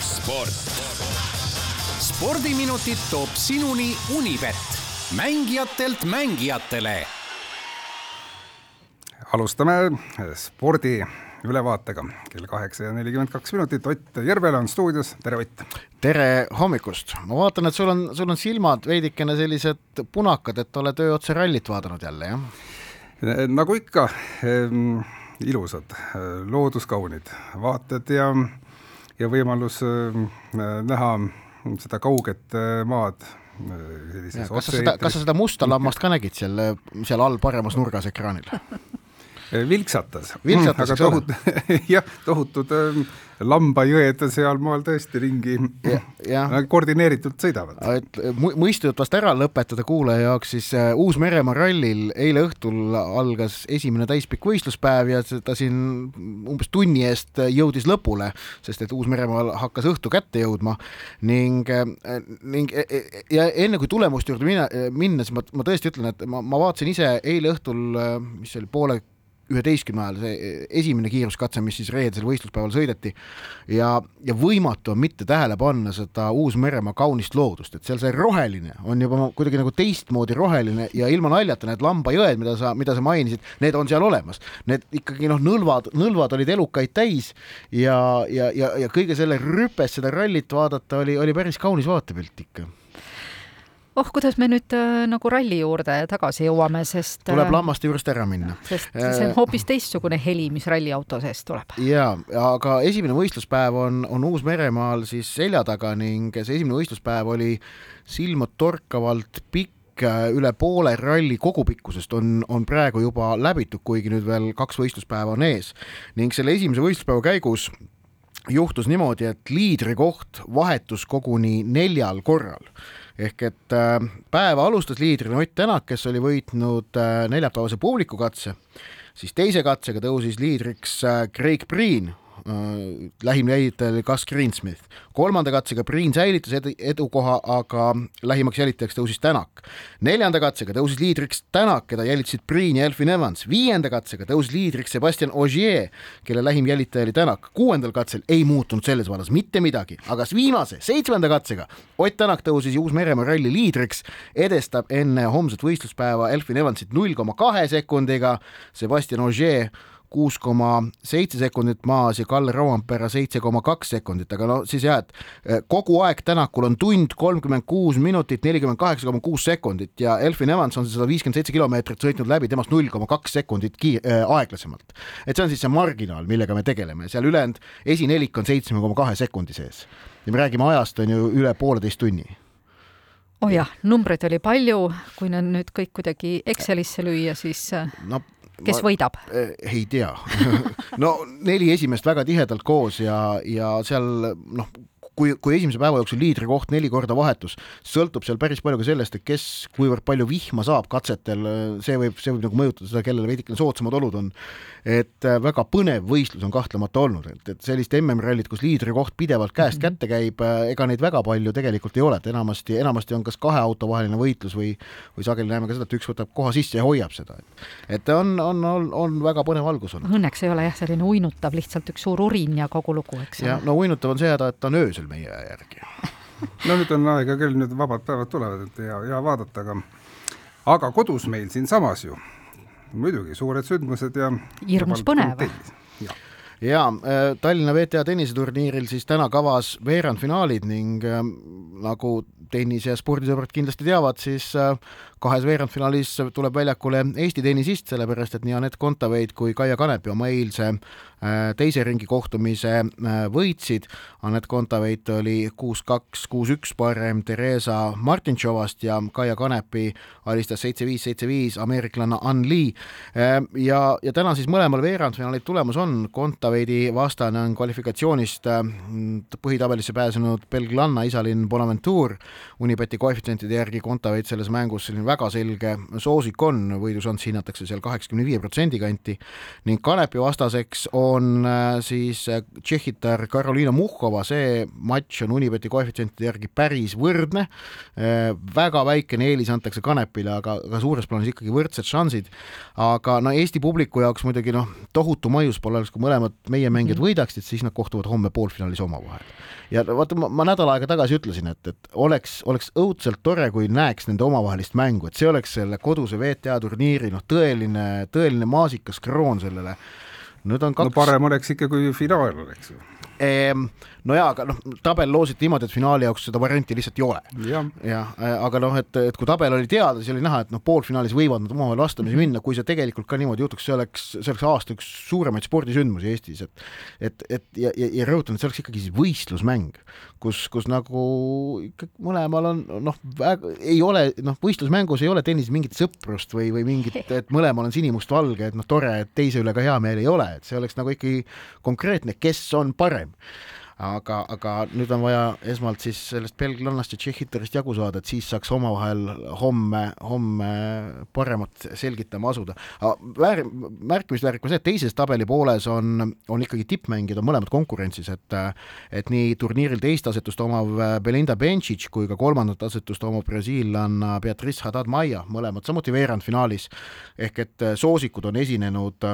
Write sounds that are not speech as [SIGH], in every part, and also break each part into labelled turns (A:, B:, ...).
A: sport. spordiminutid toob sinuni Unibet, mängijatelt mängijatele.
B: alustame spordi ülevaatega kell kaheksa ja nelikümmend kaks minutit. Ott Järvela on stuudios, tere Ott.
C: tere hommikust, ma vaatan, et sul on, sul on silmad veidikene sellised punakad, et oled öö otsa rallit vaadanud jälle, jah?
B: nagu ikka ähm, ilusad, looduskaunid vaated ja, ja võimalus äh, näha seda kauget äh, maad
C: kas sa seda, kas sa seda musta lammast ka nägid seal, seal all paremas nurgas ekraanil? [LAUGHS]
B: vilksatas.
C: vilksatas, eks [LAUGHS]
B: ole? jah, tohutud äh, lambajõed sealmaal tõesti ringi ja, [LAUGHS] ja. koordineeritult sõidavad.
C: et mõistjutust ära lõpetada kuulaja jaoks, siis äh, Uus-Meremaa rallil eile õhtul algas esimene täispikk võistluspäev ja ta siin umbes tunni eest jõudis lõpule, sest et Uus-Meremaal hakkas õhtu kätte jõudma ning, äh, ning e, e, ja enne kui tulemuste juurde minna, minna, siis ma, ma tõesti ütlen, et ma, ma vaatasin ise eile õhtul, mis see oli, poole üheteistkümne ajal, see esimene kiiruskatse, mis siis reedesel võistluspäeval sõideti ja, ja võimatu on mitte tähele panna seda Uus-Meremaa kaunist loodust, et seal see roheline on juba kuidagi nagu teistmoodi roheline ja ilma naljata need lambajõed, mida sa, mida sa mainisid, need on seal olemas. Need ikkagi noh, nõlvad, nõlvad olid elukaid täis ja, ja, ja, ja kõige selle rüpes seda rallit vaadata oli, oli päris kaunis vaatepilt ikka
D: oh, kuidas me nüüd äh, nagu ralli juurde tagasi jõuame, sest
C: tuleb äh, lammaste juurest ära minna.
D: sest see on äh, hoopis teistsugune heli, mis ralliauto seest tuleb.
C: jaa, aga esimene võistluspäev on, on Uus-Meremaal siis selja taga ning see esimene võistluspäev oli silmatorkavalt pikk üle poole ralli kogupikkusest on, on praegu juba läbitud, kuigi nüüd veel kaks võistluspäeva on ees. ning selle esimese võistluspäeva käigus juhtus niimoodi, et liidrikoht vahetus koguni neljal korral ehk et äh, päeva alustas liidrina Ott Tänak, kes oli võitnud äh, neljapäevase publikukatse, siis teise katsega tõusis liidriks äh, Craig Äh, lähim jälitaja oli Gus Greensmith. kolmanda katsega Priin säilitas edu, edukoha, aga lähimaks jälitajaks tõusis Tänak. neljanda katsega tõusis liidriks Tänak, keda jälitasid Priin ja Elfin Evans. viienda katsega tõusis liidriks Sebastian Ogier, kelle lähim jälitaja oli Tänak. kuuendal katsel ei muutunud selles vallas mitte midagi, aga viimase, seitsmenda katsega Ott Tänak tõusis Uus-Meremaa ralli liidriks, edestab enne homset võistluspäeva Elfin Evansit null koma kahe sekundiga, Sebastian Ogier kuus koma seitse sekundit maas ja Kalle Rauampere seitse koma kaks sekundit, aga no siis jah, et eh, kogu aeg Tänakul on tund kolmkümmend kuus minutit nelikümmend kaheksa koma kuus sekundit ja Elfin Evans on sada viiskümmend seitse kilomeetrit sõitnud läbi temast null koma kaks sekundit ki- äh,, aeglasemalt. et see on siis see marginaal, millega me tegeleme, seal ülejäänud esinelik on seitsme koma kahe sekundi sees. Ja me räägime ajast on ju üle pooleteist tunni.
D: Oh jah, numbreid oli palju, kui need nüüd kõik kuidagi Excelisse lüüa, siis äh, no kes ma, võidab?
C: Eh, ei tea [LAUGHS] no neli esimest väga tihedalt koos ja, ja seal noh, kui, kui esimese päeva jooksul liidrikoht neli korda vahetus, sõltub seal päris palju ka sellest, et kes, kuivõrd palju vihma saab katsetel, see võib, see võib nagu mõjutada seda, kellele veidikene soodsamad olud on. et äh, väga põnev võistlus on kahtlemata olnud, et, et sellist MM-rallit, kus liidrikoht pidevalt käest -hmm. kätte käib, äh, ega neid väga palju tegelikult ei ole, et enamasti, enamasti on kas kahe auto vaheline võitlus või, või sageli näeme ka seda, et üks võtab koha sisse ja hoiab seda. et on, on, on, on väga põnev algus olnud.
D: Õnneks ei ole jah, selline uinutav lihtsalt üks suur urin ja kogu lugu, eks
C: ole. no uinutav on see häda, et ta on öösel meie järgi.
B: no nüüd on aega küll, nüüd vabad päevad tulevad, et hea, hea vaadata, aga aga kodus meil siinsamas ju muidugi suured sündmused ja
D: hirmus põnev.
C: ja, ja äh, Tallinna WTA tenniseturniiril siis täna kavas veerandfinaalid ning äh, nagu tennis- ja spordisõbrad kindlasti teavad, siis äh, kahes veerandfinaalis tuleb väljakule Eesti tennisist, sellepärast et nii Anett Kontaveit kui Kaia Kanepi oma eilse äh, teise ringi kohtumise äh, võitsid. Anett Kontaveit oli kuus-kaks, kuus-üks parem Theresa Martintšovast ja Kaia Kanepi alistas seitse-viis, seitse-viis ameeriklanna Ann Lee. ja, ja täna siis mõlemal veerandfinaalid tulemus on, Kontaveidi vastane on kvalifikatsioonist põhitabelisse pääsenud belglanna Isalin Bonaventure, Unibeti koefitsientide järgi Kontaveit selles mängus selline väga selge soosik on, võidušanss hinnatakse seal kaheksakümne viie protsendi kanti ning Kanepi vastaseks on äh, siis äh, tšehhitar Karoliina Muhhova, see matš on Unibeti koefitsientide järgi päris võrdne, äh, väga väikene eelis antakse Kanepile, aga, aga suures plaanis ikkagi võrdsed šansid, aga no Eesti publiku jaoks muidugi noh, tohutu maius pole oleks, kui mõlemad meie mängijad -hmm. võidaksid, siis nad kohtuvad homme poolfinaalis omavahel. ja vaata, ma nädal aega tagasi ütlesin, et, et oleks, oleks õudselt tore, kui näeks nende omavahelist mängu, et see oleks selle koduse WTA turniiri noh, tõeline, tõeline maasikas kroon sellele. Nüüd on kaks
B: no parem oleks ikka, kui finaal oleks ju
C: no jaa, aga noh, tabel loositi niimoodi, et finaali jaoks seda varianti lihtsalt ei ole.
B: jah
C: ja,, äh, aga noh, et, et kui tabel oli teada, siis oli näha, et noh, poolfinaalis võivad nad omavahel vastamisi -hmm. minna, kui see tegelikult ka niimoodi juhtuks, see oleks, see oleks aasta üks suuremaid spordisündmusi Eestis, et et, et ja, ja, ja rõhutan, et see oleks ikkagi siis võistlusmäng, kus, kus nagu ikka mõlemal on noh, ei ole noh, võistlusmängus ei ole tennises mingit sõprust või, või mingit, [LAUGHS] et mõlemal on sinimustvalge, et noh, tore, et teise üle ka hea meel ei ole, et see oleks nagu ikkagi konkreetne, kes on parem aga, aga nüüd on vaja esmalt siis sellest belglannast ja tšehhitarist jagu saada, et siis saaks omavahel homme, homme paremat selgitama asuda. väär-, märkimisväärne on see, et teises tabelipooles on, on ikkagi tippmängijad on mõlemad konkurentsis, et et nii turniiril teist asetust omav Belinda Bencic kui ka kolmandat asetust omav brasiillanna Beatrice Haddad-Maia, mõlemad samuti veerandfinaalis, ehk et soosikud on esinenud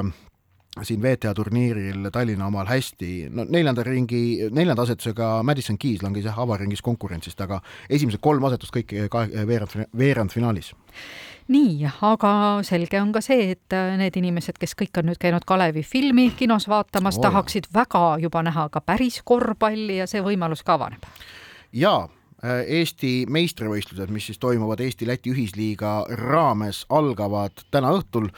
C: siin WTA turniiril Tallinna omal hästi, no neljanda ringi, neljanda asetusega Madison Keys langes jah, avaringis konkurentsist, aga esimesed kolm asetust kõik kahe, veerand, veerandfinaalis
D: nii, aga selge on ka see, et need inimesed, kes kõik on nüüd käinud Kalevi filmi kinos vaatamas oh., tahaksid väga juba näha ka päris korvpalli ja see võimalus ka avaneb.
C: jaa, Eesti meistrivõistlused, mis siis toimuvad Eesti-Läti ühisliiga raames, algavad täna õhtul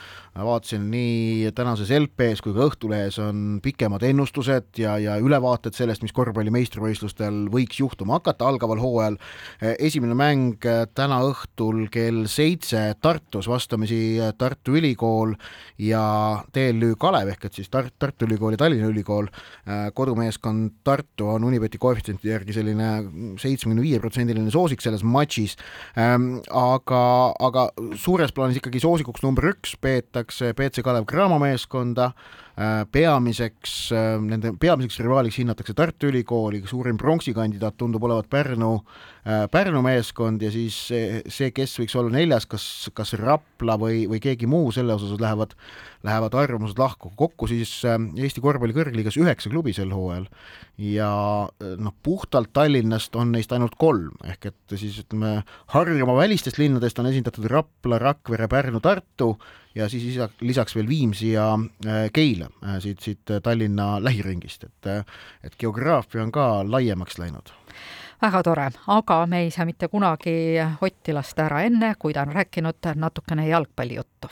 C: vaatasin nii tänases LP-s kui ka Õhtulehes on pikemad ennustused ja, ja ülevaated sellest, mis korvpalli meistrivõistlustel võiks juhtuma hakata algaval hooajal. esimene mäng täna õhtul kell seitse Tartus, vastamisi Tartu Ülikool ja TLÜ Kalev ehk et siis Tar-, Tartu Ülikool ja Tallinna Ülikool. kodumeeskond Tartu on Unibeti koefitsienti järgi selline seitsmekümne viie protsendiline soosik selles matšis. aga, aga suures plaanis ikkagi soosikuks number üks peetakse BC Kalev Cramo meeskonda, peamiseks, äh, nende peamiseks rivaaliks hinnatakse Tartu Ülikooli, suurim pronksi kandidaat tundub olevat Pärnu, äh, Pärnu meeskond ja siis see, kes võiks olla neljas, kas, kas Rapla või, või keegi muu, selle osas lähevad, lähevad arvamused lahku. kokku siis Eesti korvpalli kõrgliigas üheksa klubi sel hooajal ja noh, puhtalt Tallinnast on neist ainult kolm, ehk et siis ütleme, Harjumaa välistest linnadest on esindatud Rapla, Rakvere, Pärnu, Tartu ja siis lisaks, lisaks veel Viimsi ja äh, Keila äh, siit, siit Tallinna lähiringist, et äh, et geograafia on ka laiemaks läinud.
D: Väga tore, aga me ei saa mitte kunagi Otti lasta ära enne, kui ta on rääkinud natukene jalgpallijuttu.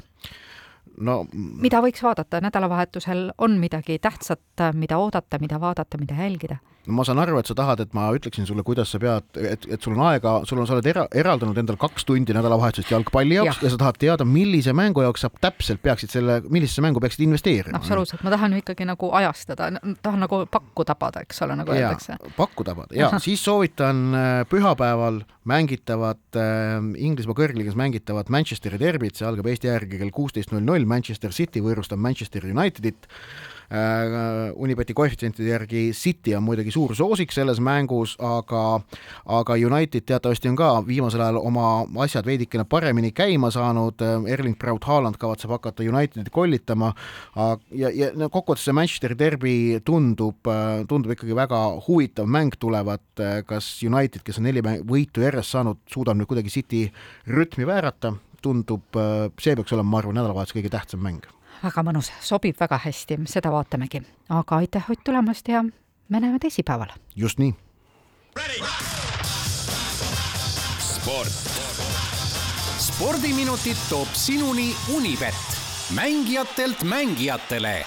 C: No
D: mida võiks vaadata? Nädalavahetusel, on midagi tähtsat, mida oodata, mida vaadata, mida jälgida?
C: No ma saan aru, et sa tahad, et ma ütleksin sulle, kuidas sa pead, et, et sul on aega, sul on, sa oled era, eraldanud endale kaks tundi nädalavahetusest jalgpalli jaoks ja. ja sa tahad teada, millise mängu jaoks sa täpselt peaksid selle, millisesse mängu peaksid investeerima.
D: absoluutselt, ma tahan ju ikkagi nagu ajastada, tahan nagu pakku tabada, eks ole, nagu
C: ja,
D: öeldakse.
C: pakku tabada ja siis soovitan äh, pühapäeval mängitavat äh,, Inglismaa kõrgliigas mängitavat Manchesteri derbit, see algab Eesti järgi kell kuusteist null null, Manchester City võõrustab Manchester Unitedit Unibeti koefitsientide järgi City on muidugi suur soosik selles mängus, aga aga United teatavasti on ka viimasel ajal oma asjad veidikene paremini käima saanud, Erling Braut Haaland kavatseb hakata Unitedit kollitama. Ja, ja no kokkuvõttes see Manchesteri derbi tundub, tundub ikkagi väga huvitav mäng tulevat, kas United, kes on neli võitu järjest saanud, suudab nüüd kuidagi City rütmi väärata, tundub, see peaks olema, ma arvan, nädalavahetuse kõige tähtsam mäng
D: väga mõnus, sobib väga hästi, seda vaatamegi. aga aitäh, Ott, tulemast ja me näeme teisipäeval.
C: just nii.
A: sport. spordiminutid toob sinuni Unibet, mängijatelt mängijatele